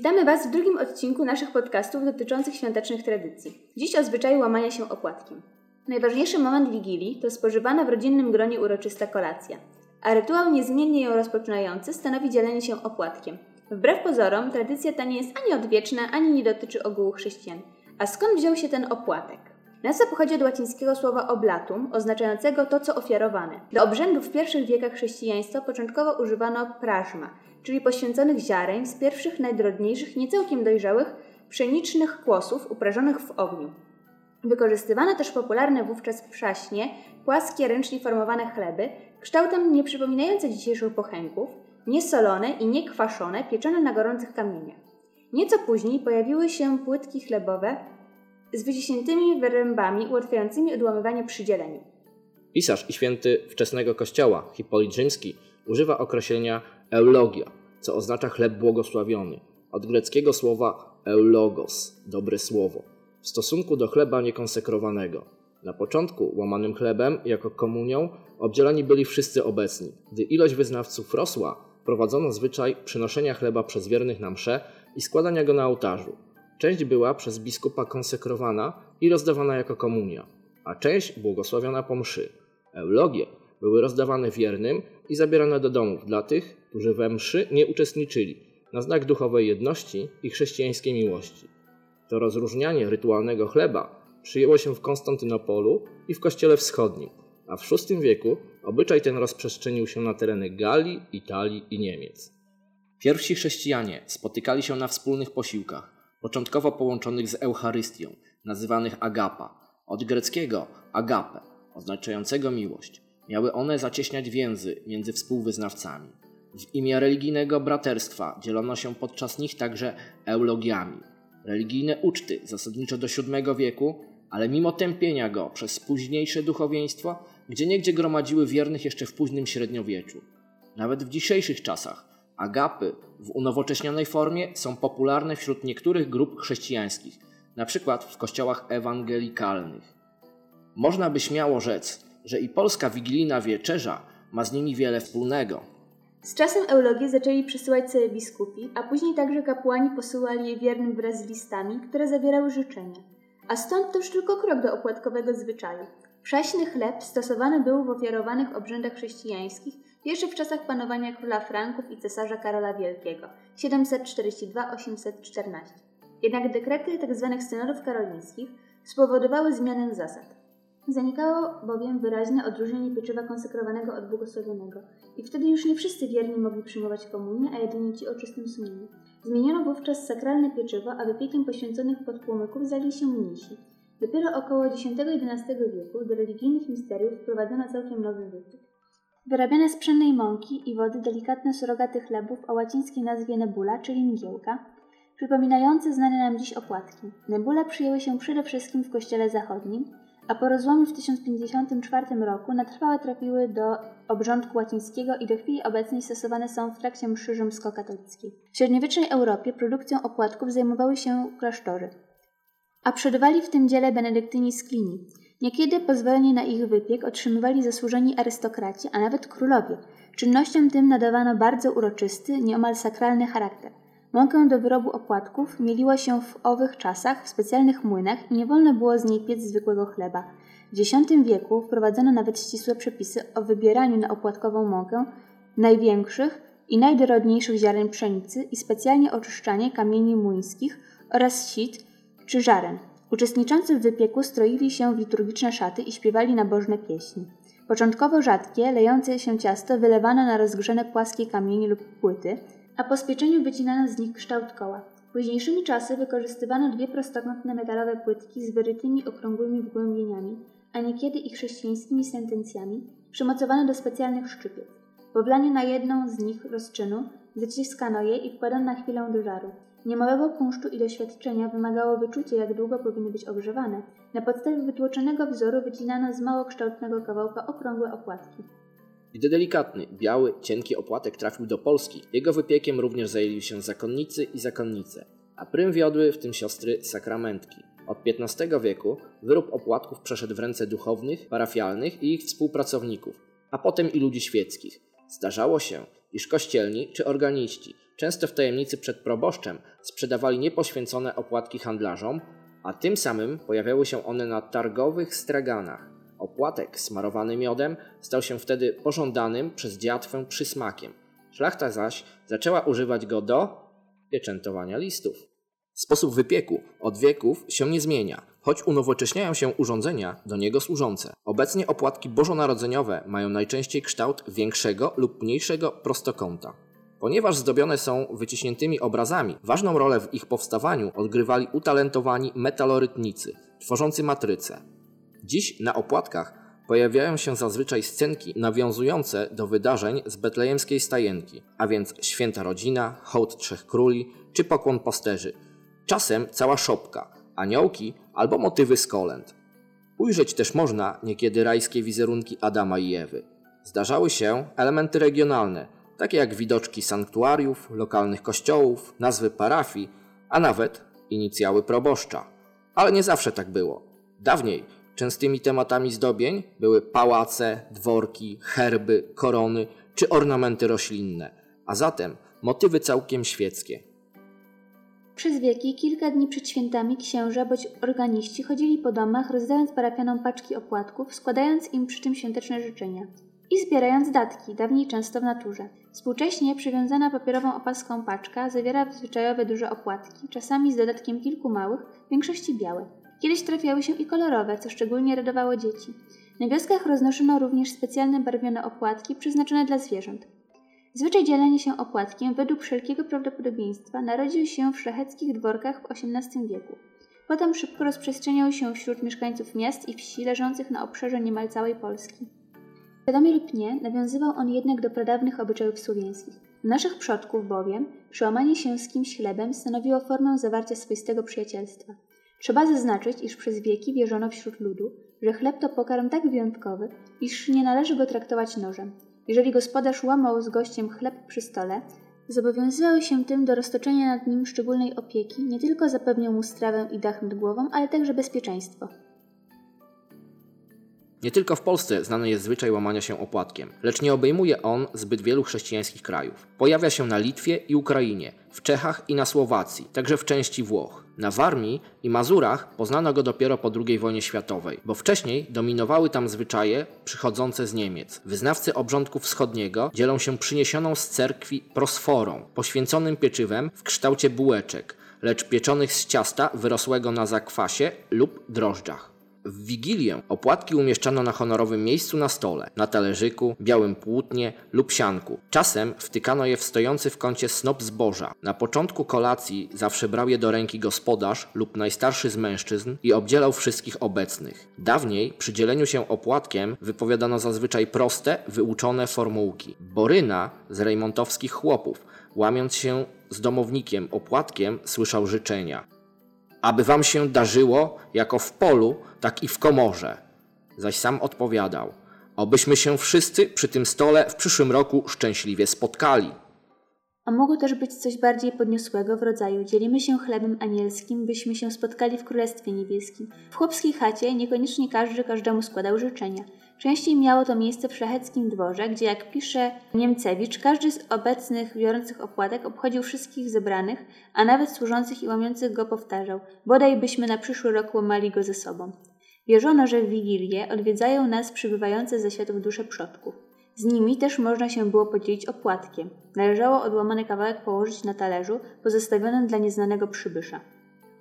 Witamy Was w drugim odcinku naszych podcastów dotyczących świątecznych tradycji. Dziś o zwyczaju łamania się opłatkiem. Najważniejszy moment Wigilii to spożywana w rodzinnym gronie uroczysta kolacja, a rytuał niezmiennie ją rozpoczynający stanowi dzielenie się opłatkiem. Wbrew pozorom, tradycja ta nie jest ani odwieczna, ani nie dotyczy ogółu chrześcijan. A skąd wziął się ten opłatek? Nazwa pochodzi od łacińskiego słowa oblatum, oznaczającego to, co ofiarowane. Do obrzędów w pierwszych wiekach chrześcijaństwa początkowo używano prażma, czyli poświęconych ziaren z pierwszych najdrodniejszych, niecałkiem dojrzałych, pszenicznych kłosów uprażonych w ogniu. Wykorzystywano też popularne wówczas przaśnie, płaskie, ręcznie formowane chleby, kształtem nieprzypominające dzisiejszych pochenków, niesolone i niekwaszone, pieczone na gorących kamieniach. Nieco później pojawiły się płytki chlebowe z wyciśniętymi wyrębami ułatwiającymi odłamywanie przy dzieleniu. Pisarz i święty wczesnego kościoła, Hipolit Rzymski, używa określenia eulogia, co oznacza chleb błogosławiony, od greckiego słowa eulogos, dobre słowo, w stosunku do chleba niekonsekrowanego. Na początku łamanym chlebem, jako komunią, obdzielani byli wszyscy obecni. Gdy ilość wyznawców rosła, prowadzono zwyczaj przynoszenia chleba przez wiernych na msze i składania go na ołtarzu. Część była przez biskupa konsekrowana i rozdawana jako komunia, a część błogosławiona po mszy. Eulogie były rozdawane wiernym i zabierane do domów dla tych, którzy we mszy nie uczestniczyli, na znak duchowej jedności i chrześcijańskiej miłości. To rozróżnianie rytualnego chleba przyjęło się w Konstantynopolu i w Kościele Wschodnim, a w VI wieku obyczaj ten rozprzestrzenił się na tereny Galii, Italii i Niemiec. Pierwsi chrześcijanie spotykali się na wspólnych posiłkach, początkowo połączonych z Eucharystią, nazywanych agapa, od greckiego agape, oznaczającego miłość. Miały one zacieśniać więzy między współwyznawcami. W imię religijnego braterstwa dzielono się podczas nich także eulogiami. Religijne uczty zasadniczo do VII wieku, ale mimo tępienia go przez późniejsze duchowieństwo, gdzieniegdzie gromadziły wiernych jeszcze w późnym średniowieczu. Nawet w dzisiejszych czasach agapy w unowocześnionej formie są popularne wśród niektórych grup chrześcijańskich, np. w kościołach ewangelikalnych. Można by śmiało rzec, że i polska wigilijna wieczerza ma z nimi wiele wspólnego. Z czasem eulogie zaczęli przysyłać sobie biskupi, a później także kapłani posyłali je wiernym wraz z listami, które zawierały życzenia. A stąd też tylko krok do opłatkowego zwyczaju. Prześny chleb stosowany był w ofiarowanych obrzędach chrześcijańskich jeszcze w czasach panowania króla Franków i cesarza Karola Wielkiego 742-814. Jednak dekrety tzw. Tak synodów karolińskich spowodowały zmianę zasad. Zanikało bowiem wyraźne odróżnienie pieczywa konsekrowanego od błogosławionego i wtedy już nie wszyscy wierni mogli przyjmować komunię, a jedynie ci o czystym sumieniu. Zmieniono wówczas sakralne pieczywo, a wypiekiem poświęconych podpłomyków zajęli się mnisi. Dopiero około X-XI wieku do religijnych misteriów wprowadzono całkiem nowy wypiek. Wyrabiane z pszennej mąki i wody delikatne surogaty chlebów o łacińskiej nazwie nebula, czyli mgiełka, przypominające znane nam dziś opłatki. Nebula przyjęły się przede wszystkim w kościele zachodnim, a po rozłomie w 1054 roku na trwałe trafiły do obrządku łacińskiego i do chwili obecnej stosowane są w trakcie mszy rzymskokatolickiej. W średniowiecznej Europie produkcją opłatków zajmowały się klasztory, a przodowali w tym dziele benedyktyni z Klini. Niekiedy pozwolenie na ich wypiek otrzymywali zasłużeni arystokraci, a nawet królowie. Czynnościom tym nadawano bardzo uroczysty, nieomal sakralny charakter. Mąkę do wyrobu opłatków mieliło się w owych czasach w specjalnych młynach i nie wolno było z niej piec zwykłego chleba. W X wieku wprowadzono nawet ścisłe przepisy o wybieraniu na opłatkową mąkę największych i najdorodniejszych ziaren pszenicy i specjalnie oczyszczanie kamieni młyńskich oraz sit czy żaren. Uczestniczący w wypieku stroili się w liturgiczne szaty i śpiewali nabożne pieśni. Początkowo rzadkie, lejące się ciasto wylewano na rozgrzane płaskie kamienie lub płyty, a po spieczeniu wycinano z nich kształt koła. Późniejszymi czasy wykorzystywano dwie prostokątne metalowe płytki z wyrytymi okrągłymi wgłębieniami, a niekiedy i chrześcijańskimi sentencjami, przymocowane do specjalnych szczypiec. Po wlaniu na jedną z nich rozczynu zaciskano je i wkładano na chwilę do żaru. Niemałego kunsztu i doświadczenia wymagało wyczucie, jak długo powinny być ogrzewane. Na podstawie wytłoczonego wzoru wycinano z małokształtnego kawałka okrągłe opłatki. Gdy delikatny, biały, cienki opłatek trafił do Polski, jego wypiekiem również zajęli się zakonnicy i zakonnice, a prym wiodły, w tym siostry sakramentki. Od XV wieku wyrób opłatków przeszedł w ręce duchownych, parafialnych i ich współpracowników, a potem i ludzi świeckich. Zdarzało się, iż kościelni czy organiści często w tajemnicy przed proboszczem, sprzedawali niepoświęcone opłatki handlarzom, a tym samym pojawiały się one na targowych straganach. Opłatek smarowany miodem stał się wtedy pożądanym przez dziatwę przysmakiem. Szlachta zaś zaczęła używać go do pieczętowania listów. Sposób wypieku od wieków się nie zmienia, choć unowocześniają się urządzenia do niego służące. Obecnie opłatki bożonarodzeniowe mają najczęściej kształt większego lub mniejszego prostokąta. Ponieważ zdobione są wyciśniętymi obrazami, ważną rolę w ich powstawaniu odgrywali utalentowani metalorytnicy, tworzący matryce. Dziś na opłatkach pojawiają się zazwyczaj scenki nawiązujące do wydarzeń z betlejemskiej stajenki, a więc święta rodzina, hołd trzech króli czy pokłon pasterzy. Czasem cała szopka, aniołki albo motywy z kolęd. Ujrzeć też można niekiedy rajskie wizerunki Adama i Ewy. Zdarzały się elementy regionalne, takie jak widoczki sanktuariów, lokalnych kościołów, nazwy parafii, a nawet inicjały proboszcza. Ale nie zawsze tak było. Dawniej częstymi tematami zdobień były pałace, dworki, herby, korony czy ornamenty roślinne, a zatem motywy całkiem świeckie. Przez wieki, kilka dni przed świętami, księża bądź organiści chodzili po domach, rozdając parafianom paczki opłatków, składając im przy czym świąteczne życzenia i zbierając datki, dawniej często w naturze. Współcześnie przywiązana papierową opaską paczka zawiera zwyczajowe duże opłatki, czasami z dodatkiem kilku małych, w większości białe. Kiedyś trafiały się i kolorowe, co szczególnie radowało dzieci. Na wioskach roznoszono również specjalne barwione opłatki przeznaczone dla zwierząt. Zwyczaj dzielenia się opłatkiem według wszelkiego prawdopodobieństwa narodził się w szlacheckich dworkach w XVIII wieku. Potem szybko rozprzestrzeniał się wśród mieszkańców miast i wsi leżących na obszarze niemal całej Polski. Świadomie lub nie, nawiązywał on jednak do pradawnych obyczajów słowiańskich. U naszych przodków bowiem przełamanie się z kimś chlebem stanowiło formę zawarcia swoistego przyjacielstwa. Trzeba zaznaczyć, iż przez wieki wierzono wśród ludu, że chleb to pokarm tak wyjątkowy, iż nie należy go traktować nożem. Jeżeli gospodarz łamał z gościem chleb przy stole, zobowiązywał się tym do roztoczenia nad nim szczególnej opieki, nie tylko zapewniał mu strawę i dach nad głową, ale także bezpieczeństwo. Nie tylko w Polsce znany jest zwyczaj łamania się opłatkiem, lecz nie obejmuje on zbyt wielu chrześcijańskich krajów. Pojawia się na Litwie i Ukrainie, w Czechach i na Słowacji, także w części Włoch. Na Warmii i Mazurach poznano go dopiero po II wojnie światowej, bo wcześniej dominowały tam zwyczaje przychodzące z Niemiec. Wyznawcy obrządku wschodniego dzielą się przyniesioną z cerkwi prosforą, poświęconym pieczywem w kształcie bułeczek, lecz pieczonych z ciasta wyrosłego na zakwasie lub drożdżach. W Wigilię opłatki umieszczano na honorowym miejscu na stole, na talerzyku, białym płótnie lub sianku. Czasem wtykano je w stojący w kącie snop zboża. Na początku kolacji zawsze brał je do ręki gospodarz lub najstarszy z mężczyzn i obdzielał wszystkich obecnych. Dawniej przy dzieleniu się opłatkiem wypowiadano zazwyczaj proste, wyuczone formułki. Boryna z rejmontowskich chłopów, łamiąc się z domownikiem opłatkiem, słyszał życzenia aby wam się darzyło jako w polu, tak i w komorze. Zaś sam odpowiadał, obyśmy się wszyscy przy tym stole w przyszłym roku szczęśliwie spotkali. A mogło też być coś bardziej podniosłego w rodzaju dzielimy się chlebem anielskim, byśmy się spotkali w Królestwie Niebieskim. W chłopskiej chacie niekoniecznie każdy każdemu składał życzenia – Częściej miało to miejsce w szlacheckim dworze, gdzie jak pisze Niemcewicz, każdy z obecnych biorących opłatek obchodził wszystkich zebranych, a nawet służących i łamiących go powtarzał, bodaj byśmy na przyszły rok łamali go ze sobą. Wierzono, że w Wigilię odwiedzają nas przybywające ze światów dusze przodków. Z nimi też można się było podzielić opłatkiem. Należało odłamany kawałek położyć na talerzu pozostawionym dla nieznanego przybysza.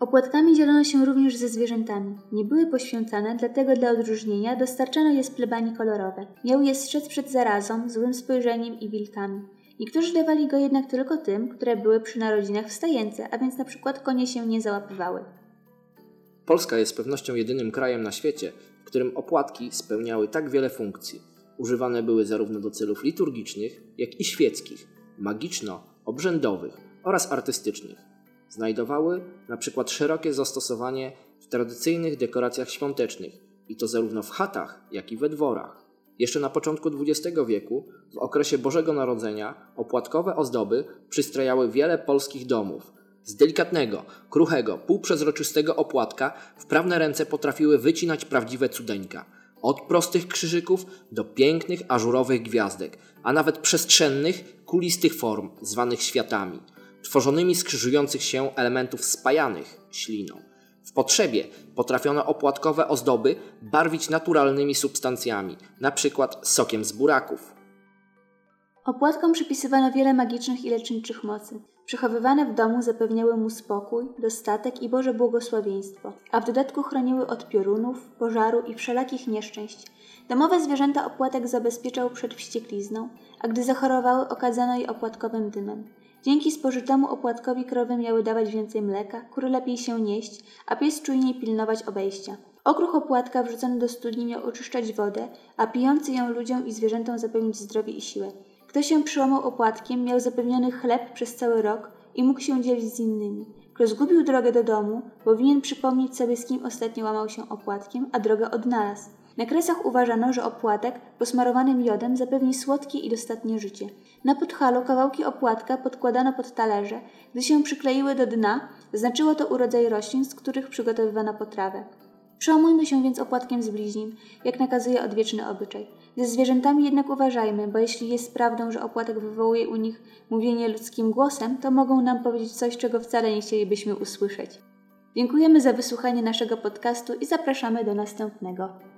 Opłatkami dzielono się również ze zwierzętami. Nie były poświęcane, dlatego dla odróżnienia dostarczano je z plebanii kolorowe. Miały je strzec przed zarazą, złym spojrzeniem i wilkami. Niektórzy dawali go jednak tylko tym, które były przy narodzinach w stajence, a więc na przykład konie się nie załapywały. Polska jest z pewnością jedynym krajem na świecie, w którym opłatki spełniały tak wiele funkcji. Używane były zarówno do celów liturgicznych, jak i świeckich, magiczno-obrzędowych oraz artystycznych znajdowały na przykład szerokie zastosowanie w tradycyjnych dekoracjach świątecznych i to zarówno w chatach, jak i we dworach. Jeszcze na początku XX wieku, w okresie Bożego Narodzenia, opłatkowe ozdoby przystrajały wiele polskich domów. Z delikatnego, kruchego, półprzezroczystego opłatka wprawne ręce potrafiły wycinać prawdziwe cudeńka. Od prostych krzyżyków do pięknych, ażurowych gwiazdek, a nawet przestrzennych, kulistych form, zwanych światami – tworzonymi z krzyżujących się elementów spajanych śliną. W potrzebie potrafiono opłatkowe ozdoby barwić naturalnymi substancjami, np. sokiem z buraków. Opłatkom przypisywano wiele magicznych i leczniczych mocy. Przechowywane w domu zapewniały mu spokój, dostatek i Boże błogosławieństwo, a w dodatku chroniły od piorunów, pożaru i wszelakich nieszczęść. Domowe zwierzęta opłatek zabezpieczał przed wścieklizną, a gdy zachorowały, okadzano je opłatkowym dymem. Dzięki spożytemu opłatkowi krowy miały dawać więcej mleka, kury lepiej się nieść, a pies czujniej pilnować obejścia. Okruch opłatka wrzucony do studni miał oczyszczać wodę, a pijący ją ludziom i zwierzętom zapewnić zdrowie i siłę. Kto się przyłamał opłatkiem, miał zapewniony chleb przez cały rok i mógł się dzielić z innymi. Kto zgubił drogę do domu, powinien przypomnieć sobie, z kim ostatnio łamał się opłatkiem, a drogę odnalazł. Na kresach uważano, że opłatek posmarowany miodem zapewni słodkie i dostatnie życie. Na podchalu kawałki opłatka podkładano pod talerze. Gdy się przykleiły do dna, znaczyło to urodzaj roślin, z których przygotowywano potrawę. Przełamujmy się więc opłatkiem z bliźnim, jak nakazuje odwieczny obyczaj. Ze zwierzętami jednak uważajmy, bo jeśli jest prawdą, że opłatek wywołuje u nich mówienie ludzkim głosem, to mogą nam powiedzieć coś, czego wcale nie chcielibyśmy usłyszeć. Dziękujemy za wysłuchanie naszego podcastu i zapraszamy do następnego.